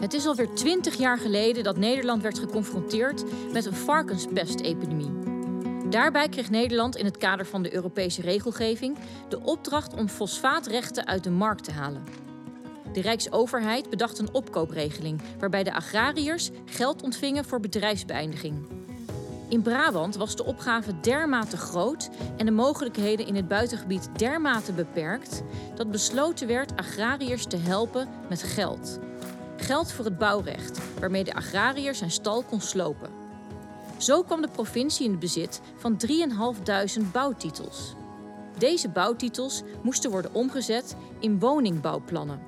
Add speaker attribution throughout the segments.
Speaker 1: Het is alweer 20 jaar geleden dat Nederland werd geconfronteerd met een varkenspestepidemie. Daarbij kreeg Nederland in het kader van de Europese regelgeving de opdracht om fosfaatrechten uit de markt te halen. De Rijksoverheid bedacht een opkoopregeling waarbij de agrariërs geld ontvingen voor bedrijfsbeëindiging. In Brabant was de opgave dermate groot en de mogelijkheden in het buitengebied dermate beperkt dat besloten werd agrariërs te helpen met geld. Geld voor het bouwrecht, waarmee de agrariër zijn stal kon slopen. Zo kwam de provincie in het bezit van 3.500 bouwtitels. Deze bouwtitels moesten worden omgezet in woningbouwplannen.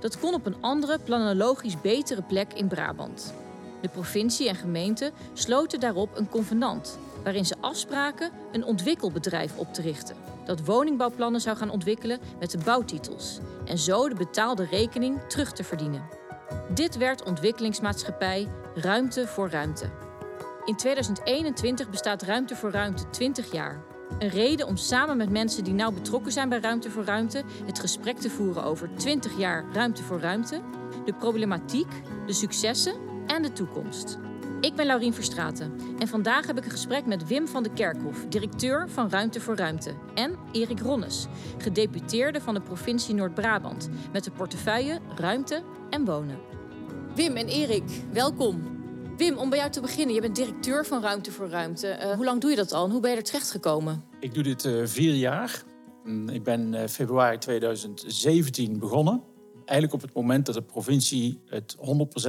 Speaker 1: Dat kon op een andere, planologisch betere plek in Brabant. De provincie en gemeente sloten daarop een convenant, waarin ze afspraken een ontwikkelbedrijf op te richten. Dat woningbouwplannen zou gaan ontwikkelen met de bouwtitels en zo de betaalde rekening terug te verdienen. Dit werd ontwikkelingsmaatschappij Ruimte voor Ruimte. In 2021 bestaat Ruimte voor Ruimte 20 jaar. Een reden om samen met mensen die nauw betrokken zijn bij Ruimte voor Ruimte het gesprek te voeren over 20 jaar Ruimte voor Ruimte, de problematiek, de successen en de toekomst. Ik ben Laurien Verstraten en vandaag heb ik een gesprek met Wim van de Kerkhof, directeur van Ruimte voor Ruimte, en Erik Ronnes, gedeputeerde van de provincie Noord-Brabant met de portefeuille Ruimte en Wonen. Wim en Erik, welkom. Wim, om bij jou te beginnen, je bent directeur van Ruimte voor Ruimte. Uh, hoe lang doe je dat al en hoe ben je er terecht gekomen?
Speaker 2: Ik doe dit uh, vier jaar. Ik ben uh, februari 2017 begonnen. Eigenlijk op het moment dat de provincie het 100%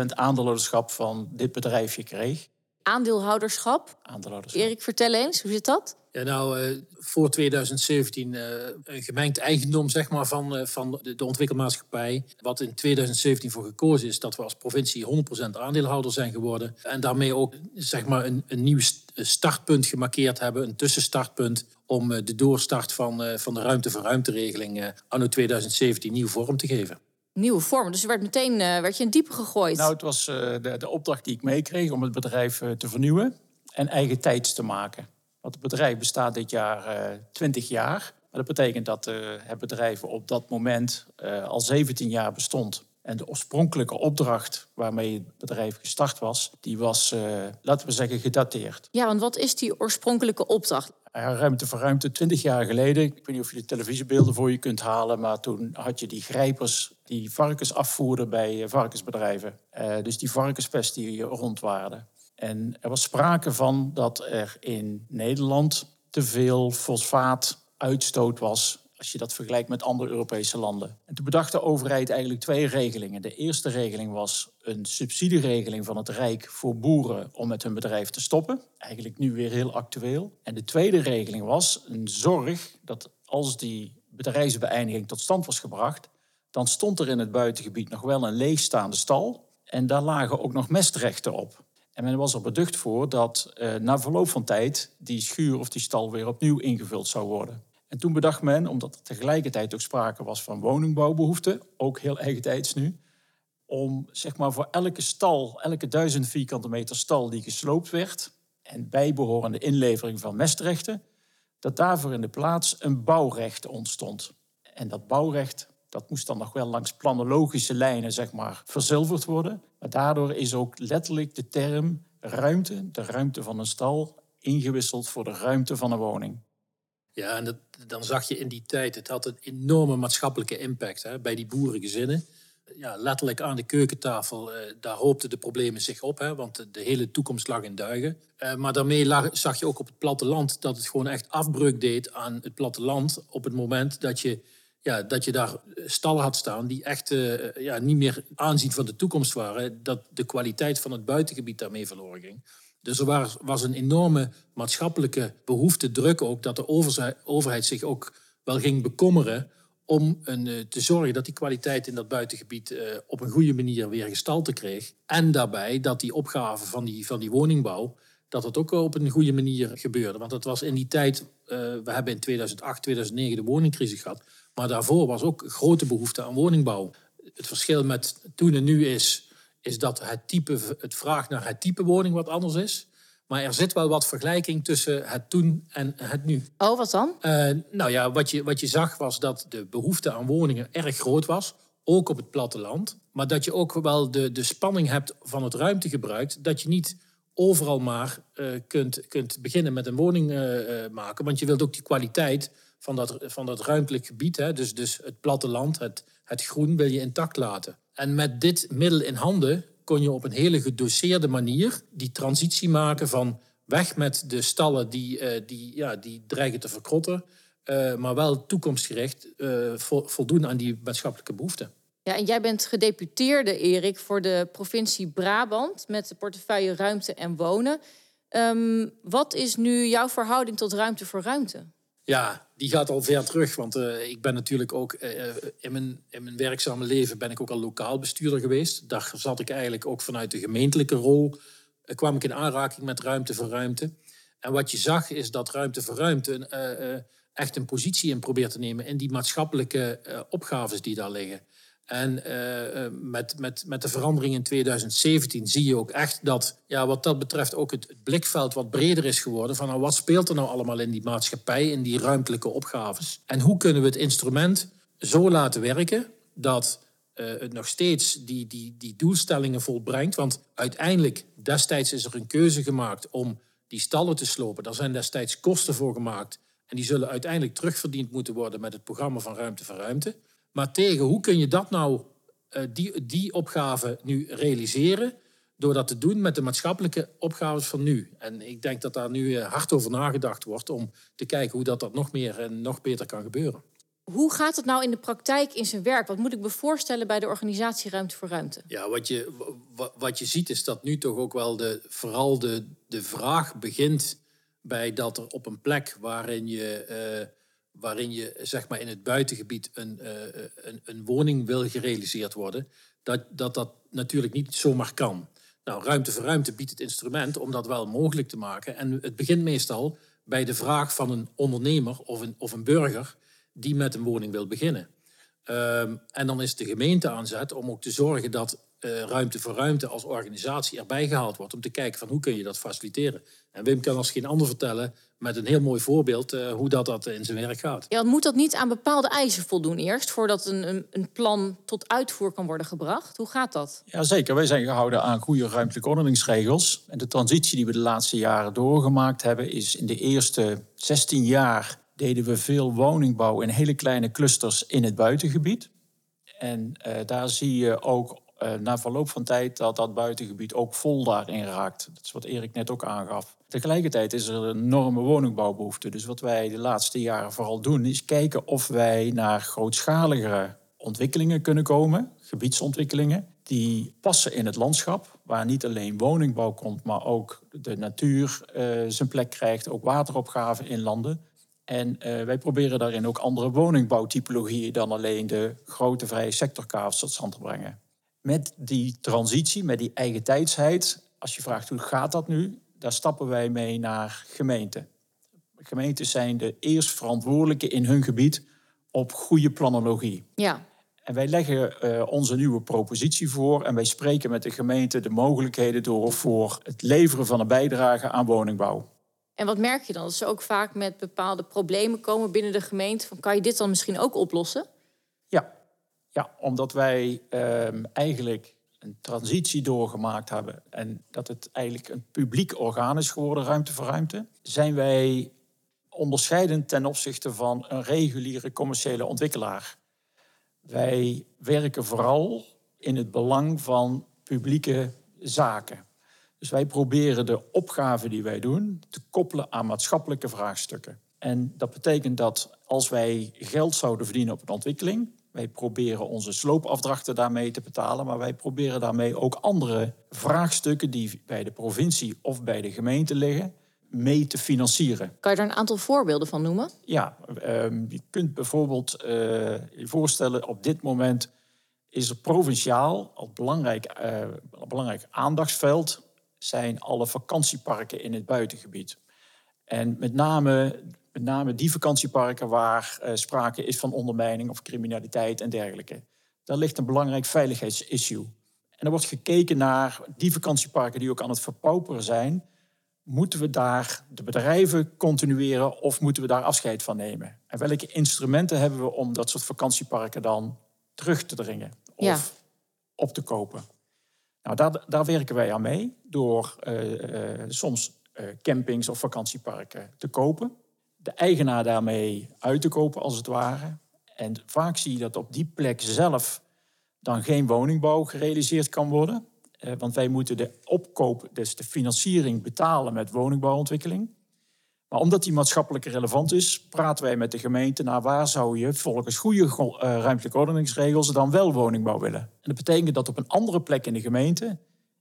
Speaker 2: aandeelhouderschap van dit bedrijfje kreeg.
Speaker 1: Aandeelhouderschap?
Speaker 2: Aandeelhouderschap.
Speaker 1: Erik, vertel eens, hoe zit dat?
Speaker 3: Ja, nou, uh, voor 2017 uh, een gemengd eigendom zeg maar, van, uh, van de, de, ontwikkelmaatschappij. Wat in 2017 voor gekozen is dat we als provincie 100% aandeelhouder zijn geworden. En daarmee ook zeg maar, een, een nieuw startpunt gemarkeerd hebben, een tussenstartpunt. Om de doorstart van, van de ruimte voor ruimteregeling anno 2017 nieuw vorm te geven
Speaker 1: nieuwe vorm. Dus er werd meteen uh, werd je in diepe gegooid.
Speaker 2: Nou, het was uh, de, de, opdracht die ik meekreeg om het bedrijf uh, te vernieuwen en eigen tijds te maken. Want het bedrijf bestaat dit jaar 20 jaar. Maar dat betekent dat het bedrijf op dat moment al 17 jaar bestond. En de oorspronkelijke opdracht waarmee het bedrijf gestart was, die was, laten we zeggen, gedateerd.
Speaker 1: Ja, want wat is die oorspronkelijke opdracht?
Speaker 2: Ruimte voor ruimte, 20 jaar geleden. Ik weet niet of je de televisiebeelden voor je kunt halen, maar toen had je die grijpers die varkens afvoerden bij varkensbedrijven. Uh, dus die varkenspest die rondwaarden. En er was sprake van dat er in Nederland te veel fosfaatuitstoot was als je dat vergelijkt met andere Europese landen. En toen bedacht de overheid eigenlijk twee regelingen. De eerste regeling was een subsidieregeling van het Rijk voor boeren om met hun bedrijf te stoppen. Eigenlijk nu weer heel actueel. En de tweede regeling was een zorg dat als die bedrijfsbeëindiging tot stand was gebracht, dan stond er in het buitengebied nog wel een leegstaande stal. En daar lagen ook nog mestrechten op. En men was er beducht voor dat eh, na verloop van tijd die schuur of die stal weer opnieuw ingevuld zou worden. En toen bedacht men, omdat er tegelijkertijd ook sprake was van woningbouwbehoeften, ook heel eigentijds nu, om zeg maar voor elke stal, elke duizend vierkante meter stal die gesloopt werd en bijbehorende inlevering van mestrechten, dat daarvoor in de plaats een bouwrecht ontstond. En dat bouwrecht dat moest dan nog wel langs planologische lijnen zeg maar, verzilverd worden. Maar daardoor is ook letterlijk de term ruimte, de ruimte van een stal, ingewisseld voor de ruimte van een woning.
Speaker 3: Ja, en dan zag je in die tijd, het had een enorme maatschappelijke impact hè, bij die boerengezinnen. Ja, letterlijk aan de keukentafel, eh, daar hoopten de problemen zich op, hè, want de, hele toekomst lag in duigen. Eh, maar daarmee zag je ook op het platteland dat het gewoon echt afbreuk deed aan het platteland op het moment dat je, ja, dat je daar stallen had staan die echt uh, ja, niet meer aanzien van de toekomst waren, dat de kwaliteit van het buitengebied daarmee verloren ging. Dus er was een enorme maatschappelijke behoefte, druk ook, dat de overheid zich ook wel ging bekommeren om een, eh, te zorgen dat die kwaliteit in dat buitengebied uh, op een goede manier weer gestalte kreeg. En daarbij dat die opgave van die, van die woningbouw, dat het ook op een goede manier gebeurde. Want dat was in die tijd, uh, we hebben in 2008, 2009 de woningcrisis gehad. Maar daarvoor was ook grote behoefte aan woningbouw. Het verschil met toen en nu is is dat het, type, het vraag naar het type woning wat anders is. Maar er zit wel wat vergelijking tussen het toen en het nu.
Speaker 1: Oh, wat dan?
Speaker 3: Uh, nou ja, wat je, wat je zag was dat de behoefte aan woningen erg groot was. ook op het platteland. Maar dat je ook wel de, de spanning hebt van het ruimtegebruik. Dat je niet overal maar uh, kunt, kunt beginnen met een woning uh, maken. Want je wilt ook die kwaliteit van dat, van dat ruimtelijk gebied, hè, dus, dus het platteland, het, het groen, wil je intact laten. En met dit middel in handen kon je op een hele gedoseerde manier die transitie maken van weg met de stallen die, uh, die, ja, die dreigen te verkrotten, uh, maar wel toekomstgericht uh, voldoen aan die maatschappelijke behoeften.
Speaker 1: Ja, en jij bent gedeputeerde, Erik, voor de provincie Brabant met de portefeuille Ruimte en Wonen. Um, wat is nu jouw verhouding tot ruimte voor ruimte?
Speaker 3: Ja, die gaat al ver terug. Want uh, ik ben natuurlijk ook uh, in, mijn, in mijn werkzame leven ben ik ook al lokaal bestuurder geweest. Daar zat ik eigenlijk ook vanuit de gemeentelijke rol. Kwam ik in aanraking met ruimte voor ruimte. En wat je zag is dat ruimte voor ruimte echt een positie in probeert te nemen in die maatschappelijke opgaves die daar liggen. En uh, met, met, met de verandering in 2017 zie je ook echt dat, ja, wat dat betreft, ook het, blikveld wat breder is geworden. Van nou, wat speelt er nou allemaal in die maatschappij, in die ruimtelijke opgaves? En hoe kunnen we het instrument zo laten werken dat uh, het nog steeds die, die, die doelstellingen volbrengt? Want uiteindelijk, destijds is er een keuze gemaakt om die stallen te slopen. Daar zijn destijds kosten voor gemaakt. En die zullen uiteindelijk terugverdiend moeten worden met het programma van Ruimte voor Ruimte. Maar tegen hoe kun je dat nou, uh, die, die opgave nu realiseren? Door dat te doen met de maatschappelijke opgaves van nu. En ik denk dat daar nu uh, hard over nagedacht wordt om te kijken hoe dat, dat nog meer en nog beter kan gebeuren.
Speaker 1: Hoe gaat het nou in de praktijk in zijn werk? Wat moet ik me voorstellen bij de organisatie Ruimte voor Ruimte?
Speaker 3: Ja, wat je, wat je ziet is dat nu toch ook wel de, vooral de, de vraag begint bij dat er op een plek waarin je uh, waarin je zeg maar, in het buitengebied een, uh, een, een, woning wil gerealiseerd worden, dat, dat dat natuurlijk niet zomaar kan. Nou, ruimte voor ruimte biedt het instrument om dat wel mogelijk te maken. En het begint meestal bij de vraag van een ondernemer of een, of een burger die met een woning wil beginnen. Um, en dan is de gemeente aanzet om ook te zorgen dat uh, ruimte voor ruimte als organisatie erbij gehaald wordt. Om te kijken van hoe kun je dat faciliteren. En Wim kan als geen ander vertellen met een heel mooi voorbeeld uh, hoe dat, dat in zijn werk gaat.
Speaker 1: Ja, moet dat niet aan bepaalde eisen voldoen eerst... voordat een, een, een, plan tot uitvoer kan worden gebracht? Hoe gaat dat?
Speaker 2: Ja, zeker. Wij zijn gehouden aan goede ruimtelijke ordeningsregels. En de transitie die we de laatste jaren doorgemaakt hebben... is in de eerste 16 jaar deden we veel woningbouw in hele kleine clusters in het buitengebied. En uh, daar zie je ook uh, na verloop van tijd dat dat buitengebied ook vol daarin raakt. Dat is wat Erik net ook aangaf. Tegelijkertijd is er een enorme woningbouwbehoefte. Dus wat wij de laatste jaren vooral doen, is kijken of wij naar grootschaligere ontwikkelingen kunnen komen, gebiedsontwikkelingen, die passen in het landschap, waar niet alleen woningbouw komt, maar ook de natuur uh, zijn plek krijgt, ook wateropgave in landen. En uh, wij proberen daarin ook andere woningbouwtypologieën dan alleen de grote vrije sectorkavels tot stand te brengen met die transitie, met die eigen tijdsheid, als je vraagt hoe gaat dat nu, daar stappen wij mee naar gemeenten. Gemeenten zijn de eerst verantwoordelijke in hun gebied op goede planologie.
Speaker 1: Ja.
Speaker 2: En wij leggen uh, onze nieuwe propositie voor en wij spreken met de gemeente de mogelijkheden door voor het leveren van een bijdrage aan woningbouw.
Speaker 1: En wat merk je dan? Dat ze ook vaak met bepaalde problemen komen binnen de gemeente. Van, kan je dit dan misschien ook oplossen?
Speaker 2: Ja, omdat wij um, eigenlijk een transitie doorgemaakt hebben en dat het eigenlijk een publiek orgaan is geworden, ruimte voor ruimte, zijn wij onderscheidend ten opzichte van een reguliere commerciële ontwikkelaar. Wij werken vooral in het belang van publieke zaken. Dus wij proberen de opgave die wij doen te koppelen aan maatschappelijke vraagstukken. En dat betekent dat als wij geld zouden verdienen op een ontwikkeling, wij proberen onze sloopafdrachten daarmee te betalen, maar wij proberen daarmee ook andere vraagstukken die bij de provincie of bij de gemeente liggen, mee te financieren.
Speaker 1: Kan je daar een aantal voorbeelden van noemen?
Speaker 2: Ja, um, je kunt bijvoorbeeld uh, je voorstellen, op dit moment is er provinciaal als belangrijk, uh, belangrijk aandachtsveld zijn alle vakantieparken in het buitengebied. En met name met name die vakantieparken waar uh, sprake is van ondermijning of criminaliteit en dergelijke. Daar ligt een belangrijk veiligheidsissue. En er wordt gekeken naar die vakantieparken die ook aan het verpauperen zijn. Moeten we daar de bedrijven continueren of moeten we daar afscheid van nemen? En welke instrumenten hebben we om dat soort vakantieparken dan terug te dringen of op te kopen. Nou, daar, daar werken wij aan mee door uh, uh, soms campings of vakantieparken te kopen. De eigenaar daarmee uit te kopen, als het ware. En vaak zie je dat op die plek zelf dan geen woningbouw gerealiseerd kan worden. want wij moeten de opkoop, dus de financiering, betalen met woningbouwontwikkeling. Maar omdat die maatschappelijk relevant is, praten wij met de gemeente naar waar zou je volgens goede uh, ruimtelijke ordeningsregels dan wel woningbouw willen. En dat betekent dat op een andere plek in de gemeente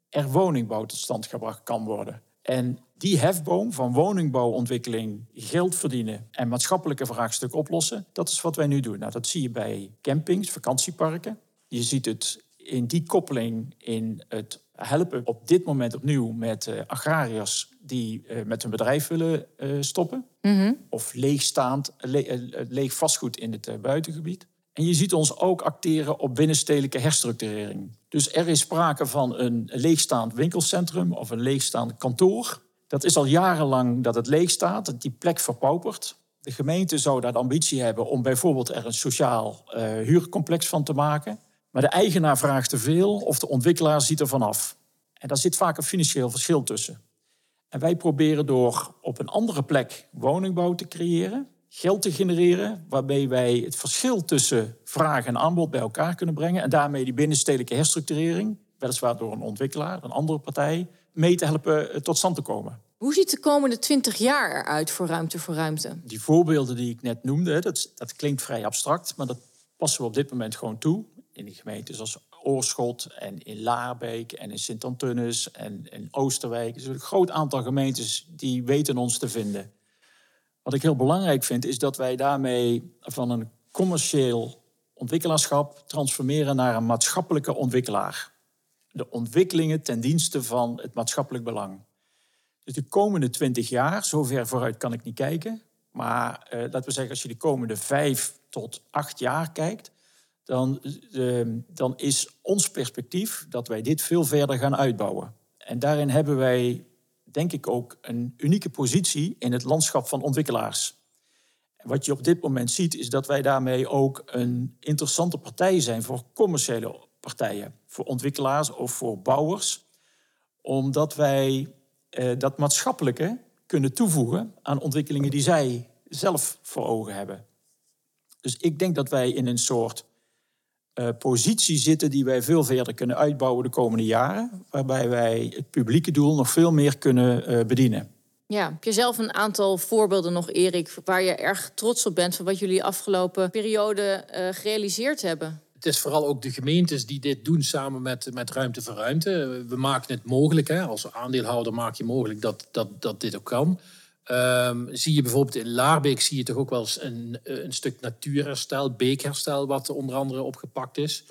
Speaker 2: er woningbouw tot stand gebracht kan worden. En die hefboom van woningbouwontwikkeling, geld verdienen en maatschappelijke vraagstukken oplossen, dat is wat wij nu doen. Nou, dat zie je bij campings, vakantieparken. Je ziet het in die koppeling in het helpen op dit moment opnieuw met uh, agrariërs die uh, met hun bedrijf willen uh, stoppen. Mm -hmm. Of leegstaand, le leeg vastgoed in het buitengebied. En je ziet ons ook acteren op binnenstedelijke herstructurering. Dus er is sprake van een leegstaand winkelcentrum of een leegstaand kantoor. Dat is al jarenlang dat het leeg staat, dat die plek verpaupert. De gemeente zou daar de ambitie hebben om bijvoorbeeld er een sociaal huurcomplex van te maken. Maar de eigenaar vraagt te veel of de ontwikkelaar ziet er vanaf. En daar zit vaak een financieel verschil tussen. En wij proberen door op een andere plek woningbouw te creëren, geld te genereren, waarbij wij het verschil tussen vraag en aanbod bij elkaar kunnen brengen en daarmee die binnenstedelijke herstructurering, weliswaar door een ontwikkelaar, een andere partij, mee te helpen eh, tot stand te komen.
Speaker 1: Hoe ziet de komende twintig jaar eruit voor ruimte voor ruimte?
Speaker 2: Die voorbeelden die ik net noemde, dat, dat klinkt vrij abstract, maar dat passen we op dit moment gewoon toe in die gemeentes als Oorschot en in Laarbeek en in Sint-Antunus en in Oosterwijk. Dus een groot aantal gemeentes die weten ons te vinden. Wat ik heel belangrijk vind, is dat wij daarmee van een commercieel ontwikkelaarschap transformeren naar een maatschappelijke ontwikkelaar. De ontwikkelingen ten dienste van het maatschappelijk belang. Dus de komende twintig jaar, zover vooruit kan ik niet kijken, maar eh, laten we zeggen, als je de komende vijf tot acht jaar kijkt, dan, uh, dan is ons perspectief dat wij dit veel verder gaan uitbouwen. En daarin hebben wij, denk ik, ook een unieke positie in het landschap van ontwikkelaars. Wat je op dit moment ziet, is dat wij daarmee ook een interessante partij zijn voor commerciële partijen, voor ontwikkelaars of voor bouwers, omdat wij uh, dat maatschappelijke kunnen toevoegen aan ontwikkelingen die zij zelf voor ogen hebben. Dus ik denk dat wij in een soort positie zitten die wij veel verder kunnen uitbouwen de komende jaren. Waarbij wij het publieke doel nog veel meer kunnen uh, bedienen.
Speaker 1: Ja, heb je zelf een aantal voorbeelden nog, Erik, waar je erg trots op bent van wat jullie afgelopen periode uh, gerealiseerd hebben?
Speaker 3: Het is vooral ook de gemeentes die dit doen samen met, met Ruimte voor Ruimte. We maken het mogelijk, hè. als aandeelhouder maak je mogelijk dat, dat, dat dit ook kan. Um, zie je bijvoorbeeld in Laarbeek zie je toch ook wel eens een, een stuk natuurherstel, beekherstel, wat onder andere opgepakt is.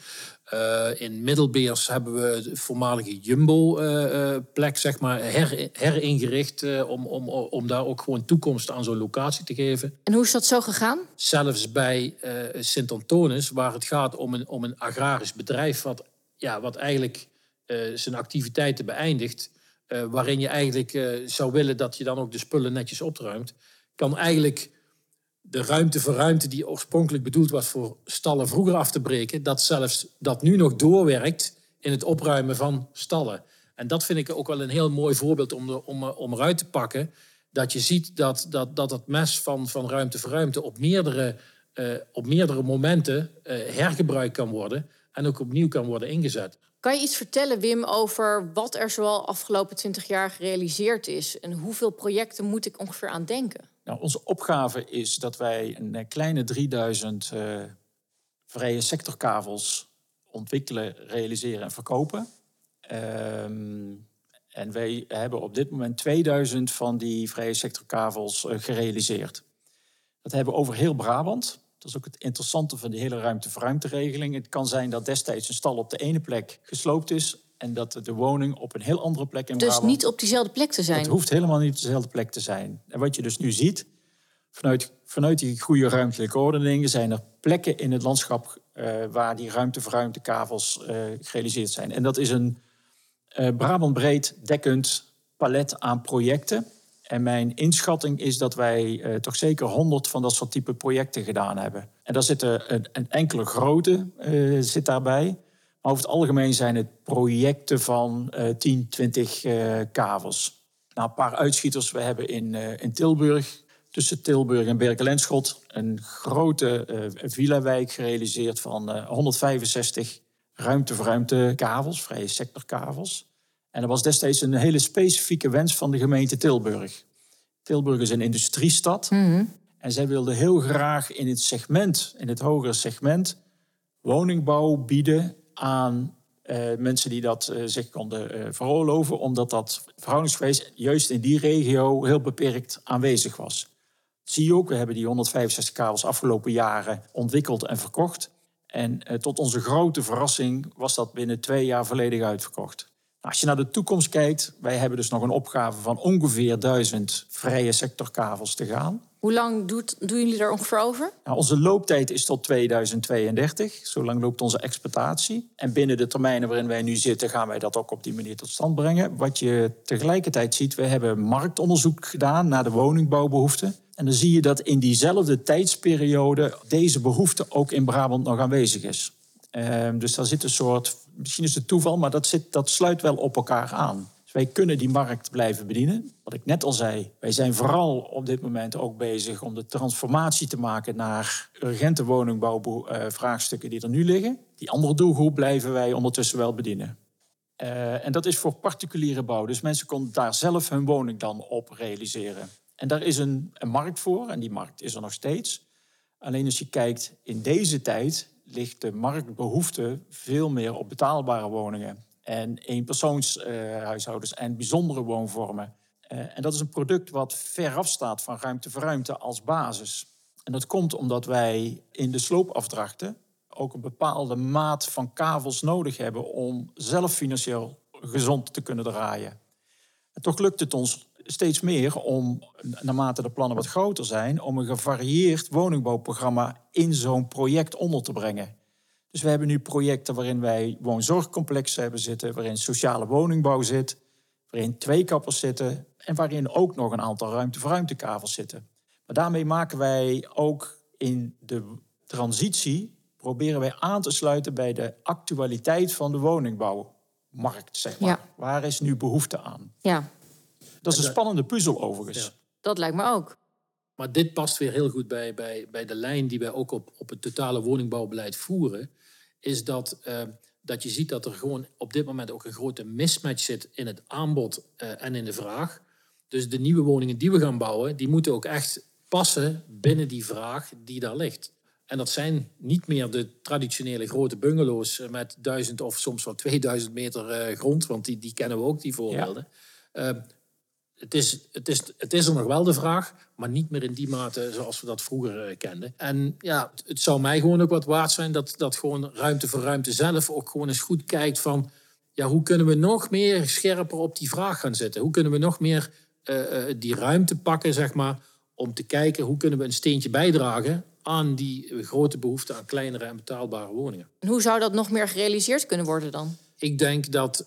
Speaker 3: Uh, in Middelbeers hebben we de voormalige Jumbo-plek uh, zeg maar, her, heringericht uh, om, om, om daar ook gewoon toekomst aan zo'n locatie te geven.
Speaker 1: En hoe is dat zo gegaan?
Speaker 3: Zelfs bij Sint-Antonis, waar het gaat om een, om een agrarisch bedrijf wat, ja, wat eigenlijk zijn activiteiten beëindigt uh, waarin je eigenlijk uh, zou willen dat je dan ook de spullen netjes opruimt, kan eigenlijk de ruimte voor ruimte die oorspronkelijk bedoeld was voor stallen vroeger af te breken, dat zelfs dat nu nog doorwerkt in het opruimen van stallen. En dat vind ik ook wel een heel mooi voorbeeld om, de, om, om eruit te pakken. Dat je ziet dat dat, dat het mes van, van ruimte voor ruimte op meerdere, op meerdere momenten hergebruikt kan worden en ook opnieuw kan worden ingezet.
Speaker 1: Kan je iets vertellen, Wim, over wat er zoal afgelopen 20 jaar gerealiseerd is? En hoeveel projecten moet ik ongeveer aan denken?
Speaker 2: Nou, onze opgave is dat wij een eh, kleine 3000 uh, eh, vrije sectorkavels ontwikkelen, realiseren en verkopen. Um, en wij hebben op dit moment 2000 van die vrije sectorkavels uh, gerealiseerd. Dat hebben we over heel Brabant. Dat is ook het interessante van die hele ruimte-voor-ruimte-regeling. Het kan zijn dat destijds een stal op de ene plek gesloopt is en dat de woning op een heel andere plek in
Speaker 1: dus Brabant... Dus niet op diezelfde plek te zijn?
Speaker 2: Het hoeft helemaal niet op dezelfde plek te zijn. En wat je dus nu ziet, vanuit, vanuit die goede ruimtelijke ordeningen... zijn er plekken in het landschap uh, waar die ruimte-voor-ruimte-kavels uh, gerealiseerd zijn. En dat is een uh, Brabant breed dekkend palet aan projecten... En mijn inschatting is dat wij uh, toch zeker honderd van dat soort type projecten gedaan hebben. En daar zitten een, een enkele grote uh, zit daarbij. Maar over het algemeen zijn het projecten van uh, 10, 20 uh, kavels. Nou, een paar uitschieters. We hebben in, in Tilburg, tussen Tilburg en Berkelenschot, een grote villa-wijk gerealiseerd van 165 ruimte-voor-ruimte kavels, vrije sectorkavels. En dat was destijds een hele specifieke wens van de gemeente Tilburg. Tilburg is een industriestad. Mm En zij wilden heel graag in het segment, in het hogere segment, woningbouw bieden aan uh, mensen die dat uh, zich konden uh, veroorloven, omdat dat verhoudingsgewijs juist in die regio heel beperkt aanwezig was. Dat zie je ook, we hebben die 165 kabels afgelopen jaren ontwikkeld en verkocht. En tot onze grote verrassing was dat binnen twee jaar volledig uitverkocht. Als je naar de toekomst kijkt, wij hebben dus nog een opgave van ongeveer duizend vrije sectorkavels te gaan.
Speaker 1: Hoe lang doet, doen jullie daar ongeveer over?
Speaker 2: Nou, onze looptijd is tot 2032. Zo lang loopt onze exploitatie. En binnen de termijnen waarin wij nu zitten, gaan wij dat ook op die manier tot stand brengen. Wat je tegelijkertijd ziet, we hebben marktonderzoek gedaan naar de woningbouwbehoeften. En dan zie je dat in diezelfde tijdsperiode deze behoefte ook in Brabant nog aanwezig is. Ehm, dus daar zit een soort, misschien is het toeval, maar dat, zit, dat sluit wel op elkaar aan. Dus wij kunnen die markt blijven bedienen. Wat ik net al zei, wij zijn vooral op dit moment ook bezig om de transformatie te maken naar urgente woningbouwvraagstukken die er nu liggen. Die andere doelgroep blijven wij ondertussen wel bedienen. Uh, en dat is voor particuliere bouw. Dus mensen konden daar zelf hun woning dan op realiseren. En daar is een, een markt voor en die markt is er nog steeds. Alleen als je kijkt in deze tijd ligt de marktbehoefte veel meer op betaalbare woningen en eenpersoonshuishoudens en bijzondere woonvormen. Uh, en dat is een product wat ver afstaat van ruimte voor ruimte als basis. En dat komt omdat wij in de sloopafdrachten ook een bepaalde maat van kavels nodig hebben om zelf financieel gezond te kunnen draaien. En toch lukt het ons steeds meer om, naarmate de plannen wat groter zijn, om een gevarieerd woningbouwprogramma in zo'n project onder te brengen. Dus we hebben nu projecten waarin wij woonzorgcomplexen hebben zitten, waarin sociale woningbouw zit, waarin twee kappers zitten en waarin ook nog een aantal ruimte-voor-ruimtekavels zitten. Maar daarmee maken wij ook in de transitie, proberen wij aan te sluiten bij de actualiteit van de woningbouwmarkt, zeg maar. Waar is nu behoefte aan?
Speaker 1: Ja.
Speaker 2: Dat is een spannende puzzel overigens.
Speaker 1: Dat lijkt me ook.
Speaker 3: Maar dit past weer heel goed bij, bij, bij de lijn die wij ook op, op het totale woningbouwbeleid voeren. Is dat, uh, dat je ziet dat er gewoon op dit moment ook een grote mismatch zit in het aanbod uh, en in de vraag. Dus de nieuwe woningen die we gaan bouwen, die moeten ook echt passen binnen die vraag die daar ligt. En dat zijn niet meer de traditionele grote bungalows met duizend of soms wel 2000 meter uh, grond, want die, die kennen we ook, die voorbeelden. Ja het is, het, is, het is er nog wel de vraag, maar niet meer in die mate zoals we dat vroeger uh, kenden. En ja, het zou mij gewoon ook wat waard zijn dat, dat gewoon ruimte voor ruimte zelf ook gewoon eens goed kijkt van... Ja, hoe kunnen we nog meer scherper op die vraag gaan zitten? Hoe kunnen we nog meer uh, uh, die ruimte pakken, zeg maar, om te kijken hoe kunnen we een steentje bijdragen aan die grote behoefte aan kleinere en betaalbare woningen.
Speaker 1: En hoe zou dat nog meer gerealiseerd kunnen worden dan?
Speaker 3: Ik denk dat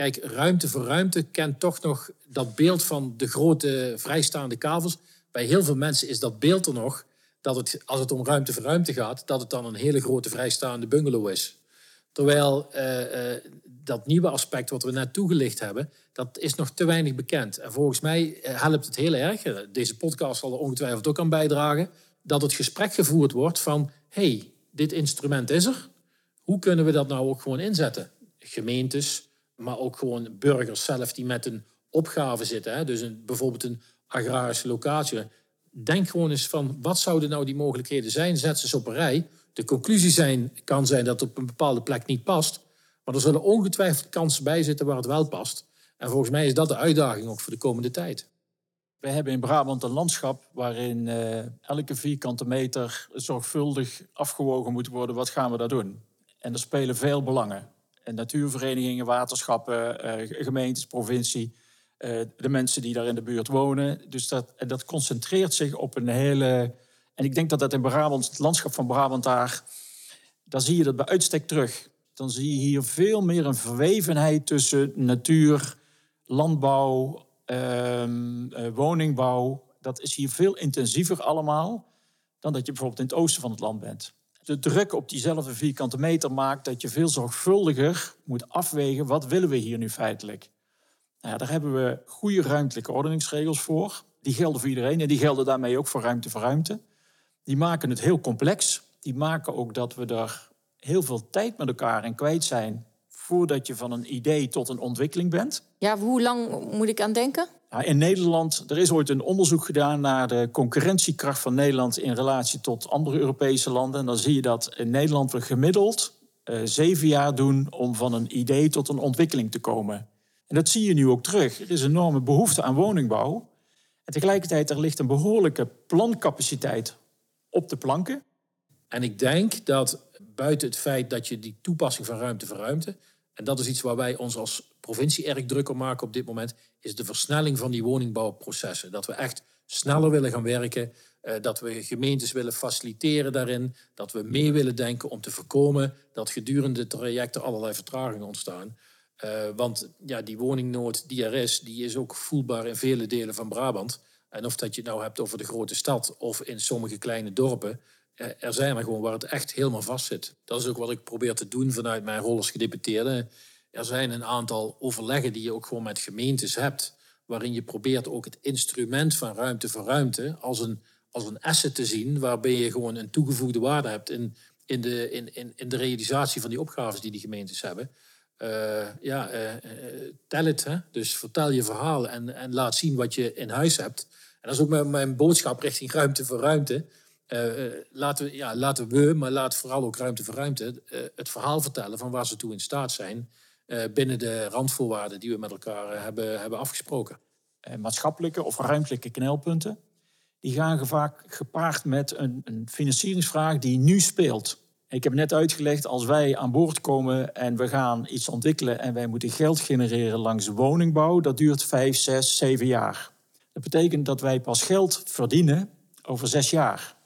Speaker 3: Kijk, ruimte voor ruimte kent toch nog dat beeld van de grote vrijstaande kavels. Bij heel veel mensen is dat beeld er nog dat het, als het om ruimte voor ruimte gaat, dat het dan een hele grote vrijstaande bungalow is. Terwijl uh, uh, dat nieuwe aspect wat we net toegelicht hebben, dat is nog te weinig bekend. En volgens mij eh, helpt het heel erg, deze podcast zal er ongetwijfeld ook aan bijdragen, dat het gesprek gevoerd wordt van, hey, dit instrument is er. Hoe kunnen we dat nou ook gewoon inzetten? Gemeentes, maar ook gewoon burgers zelf die met een opgave zitten. Hè? Dus een, bijvoorbeeld een agrarische locatie. Denk gewoon eens van, wat zouden nou die mogelijkheden zijn? Zet ze eens op een rij. De conclusie zijn, kan zijn dat het op een bepaalde plek niet past. Maar er zullen ongetwijfeld kansen bij zitten waar het wel past. En volgens mij is dat de uitdaging ook voor de komende tijd.
Speaker 2: We hebben in Brabant een landschap waarin uh, elke vierkante meter zorgvuldig afgewogen moet worden. Wat gaan we daar doen? En er spelen veel belangen natuurverenigingen, waterschappen, eh, gemeentes, provincie. Eh, de mensen die daar in de buurt wonen. Dus dat, en dat concentreert zich op een hele. En ik denk dat dat in Brabant, het landschap van Brabant daar. Daar zie je dat bij uitstek terug. Dan zie je hier veel meer een verwevenheid tussen natuur, landbouw, ehm, eh, woningbouw. Dat is hier veel intensiever allemaal. dan dat je bijvoorbeeld in het oosten van het land bent. De druk op diezelfde vierkante meter maakt dat je veel zorgvuldiger moet afwegen wat willen we hier nu feitelijk. Nou, daar hebben we goede ruimtelijke ordeningsregels voor. Die gelden voor iedereen en die gelden daarmee ook voor ruimte voor ruimte. Die maken het heel complex. Die maken ook dat we er heel veel tijd met elkaar in kwijt zijn voordat je van een idee tot een ontwikkeling bent.
Speaker 1: Ja, hoe lang moet ik aan denken?
Speaker 2: Nou, in Nederland, er is ooit een onderzoek gedaan naar de concurrentiekracht van Nederland in relatie tot andere Europese landen. En dan zie je dat in Nederland we gemiddeld uh, zeven jaar doen om van een idee tot een ontwikkeling te komen. En dat zie je nu ook terug. Er is een enorme behoefte aan woningbouw. En tegelijkertijd er ligt een behoorlijke plancapaciteit op de planken.
Speaker 3: En ik denk dat buiten het feit dat je die toepassing van ruimte voor ruimte, en dat is iets waar wij ons als provincie erg druk op maken op dit moment, is de versnelling van die woningbouwprocessen. Dat we echt sneller willen gaan werken, eh, dat we gemeentes willen faciliteren daarin, dat we mee willen denken om te voorkomen dat gedurende trajecten allerlei vertragingen ontstaan. Uh, want ja, die woningnood die er is, die is ook voelbaar in vele delen van Brabant. En of dat je het nou hebt over de grote stad of in sommige kleine dorpen, eh, er zijn er gewoon waar het echt helemaal vast zit. Dat is ook wat ik probeer te doen vanuit mijn rol als gedeputeerde. Er zijn een aantal overleggen die je ook gewoon met gemeentes hebt, waarin je probeert ook het instrument van ruimte voor ruimte als een, als een asset te zien, waarbij je gewoon een toegevoegde waarde hebt in, in, de, in, in, in de realisatie van die opgaves die die gemeentes hebben. Uh, ja, uh, tel het. Hè? Dus vertel je verhaal en, en laat zien wat je in huis hebt. En dat is ook mijn, mijn boodschap richting ruimte voor ruimte. Uh, laten, we, ja, laten we, maar laat vooral ook ruimte voor ruimte, uh, het verhaal vertellen van waar ze toe in staat zijn binnen de randvoorwaarden die we met elkaar hebben, hebben afgesproken.
Speaker 2: maatschappelijke of ruimtelijke knelpunten, die gaan vaak gepaard met een, een financieringsvraag die nu speelt. Ik heb net uitgelegd, als wij aan boord komen en we gaan iets ontwikkelen en wij moeten geld genereren langs woningbouw, dat duurt vijf, zes, zeven jaar. Dat betekent dat wij pas geld verdienen over zes jaar.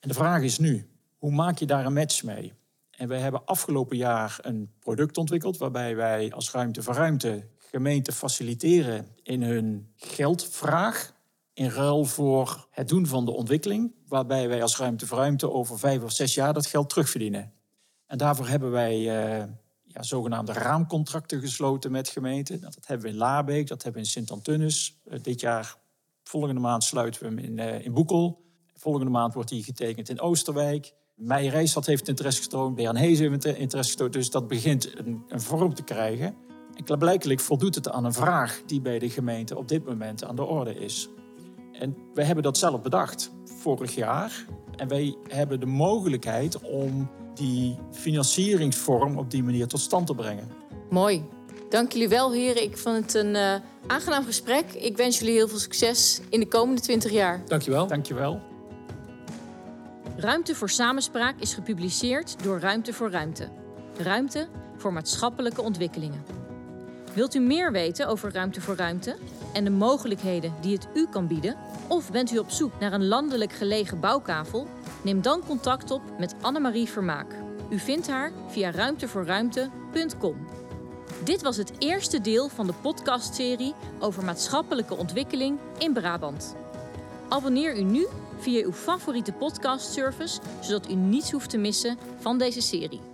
Speaker 2: En de vraag is nu, hoe maak je daar een match mee? En wij hebben afgelopen jaar een product ontwikkeld waarbij wij als Ruimte voor Ruimte gemeenten faciliteren in hun geldvraag in ruil voor het doen van de ontwikkeling, waarbij wij als Ruimte voor Ruimte over vijf of zes jaar dat geld terugverdienen. En daarvoor hebben wij uh, ja, zogenaamde raamcontracten gesloten met gemeenten. Dat hebben we in Laarbeek, dat hebben we in Sint-Antunis. Uh, dit jaar, volgende maand, sluiten we hem in, uh, in Boekel. Volgende maand wordt die getekend in Oosterwijk. Meijerijstad heeft interesse getoond, Beran Hees heeft interesse getoond. Dus dat begint een, een vorm te krijgen. En klaarblijkelijk voldoet het aan een vraag die bij de gemeente op dit moment aan de orde is. En wij hebben dat zelf bedacht vorig jaar. En wij hebben de mogelijkheid om die financieringsvorm op die manier tot stand te brengen.
Speaker 1: Mooi. Dank jullie wel, heren. Ik vond het een uh, aangenaam gesprek. Ik wens jullie heel veel succes in de komende 20 jaar.
Speaker 3: Dankjewel.
Speaker 2: Dankjewel.
Speaker 1: Ruimte voor Samenspraak is gepubliceerd door Ruimte voor Ruimte. Ruimte voor maatschappelijke ontwikkelingen. Wilt u meer weten over Ruimte voor Ruimte en de mogelijkheden die het u kan bieden? Of bent u op zoek naar een landelijk gelegen bouwkavel? Neem dan contact op met Annemarie Vermaak. U vindt haar via ruimtevoorruimte.com. Dit was het eerste deel van de podcastserie over maatschappelijke ontwikkeling in Brabant. Abonneer u nu via uw favoriete podcastservice, zodat u niets hoeft te missen van deze serie.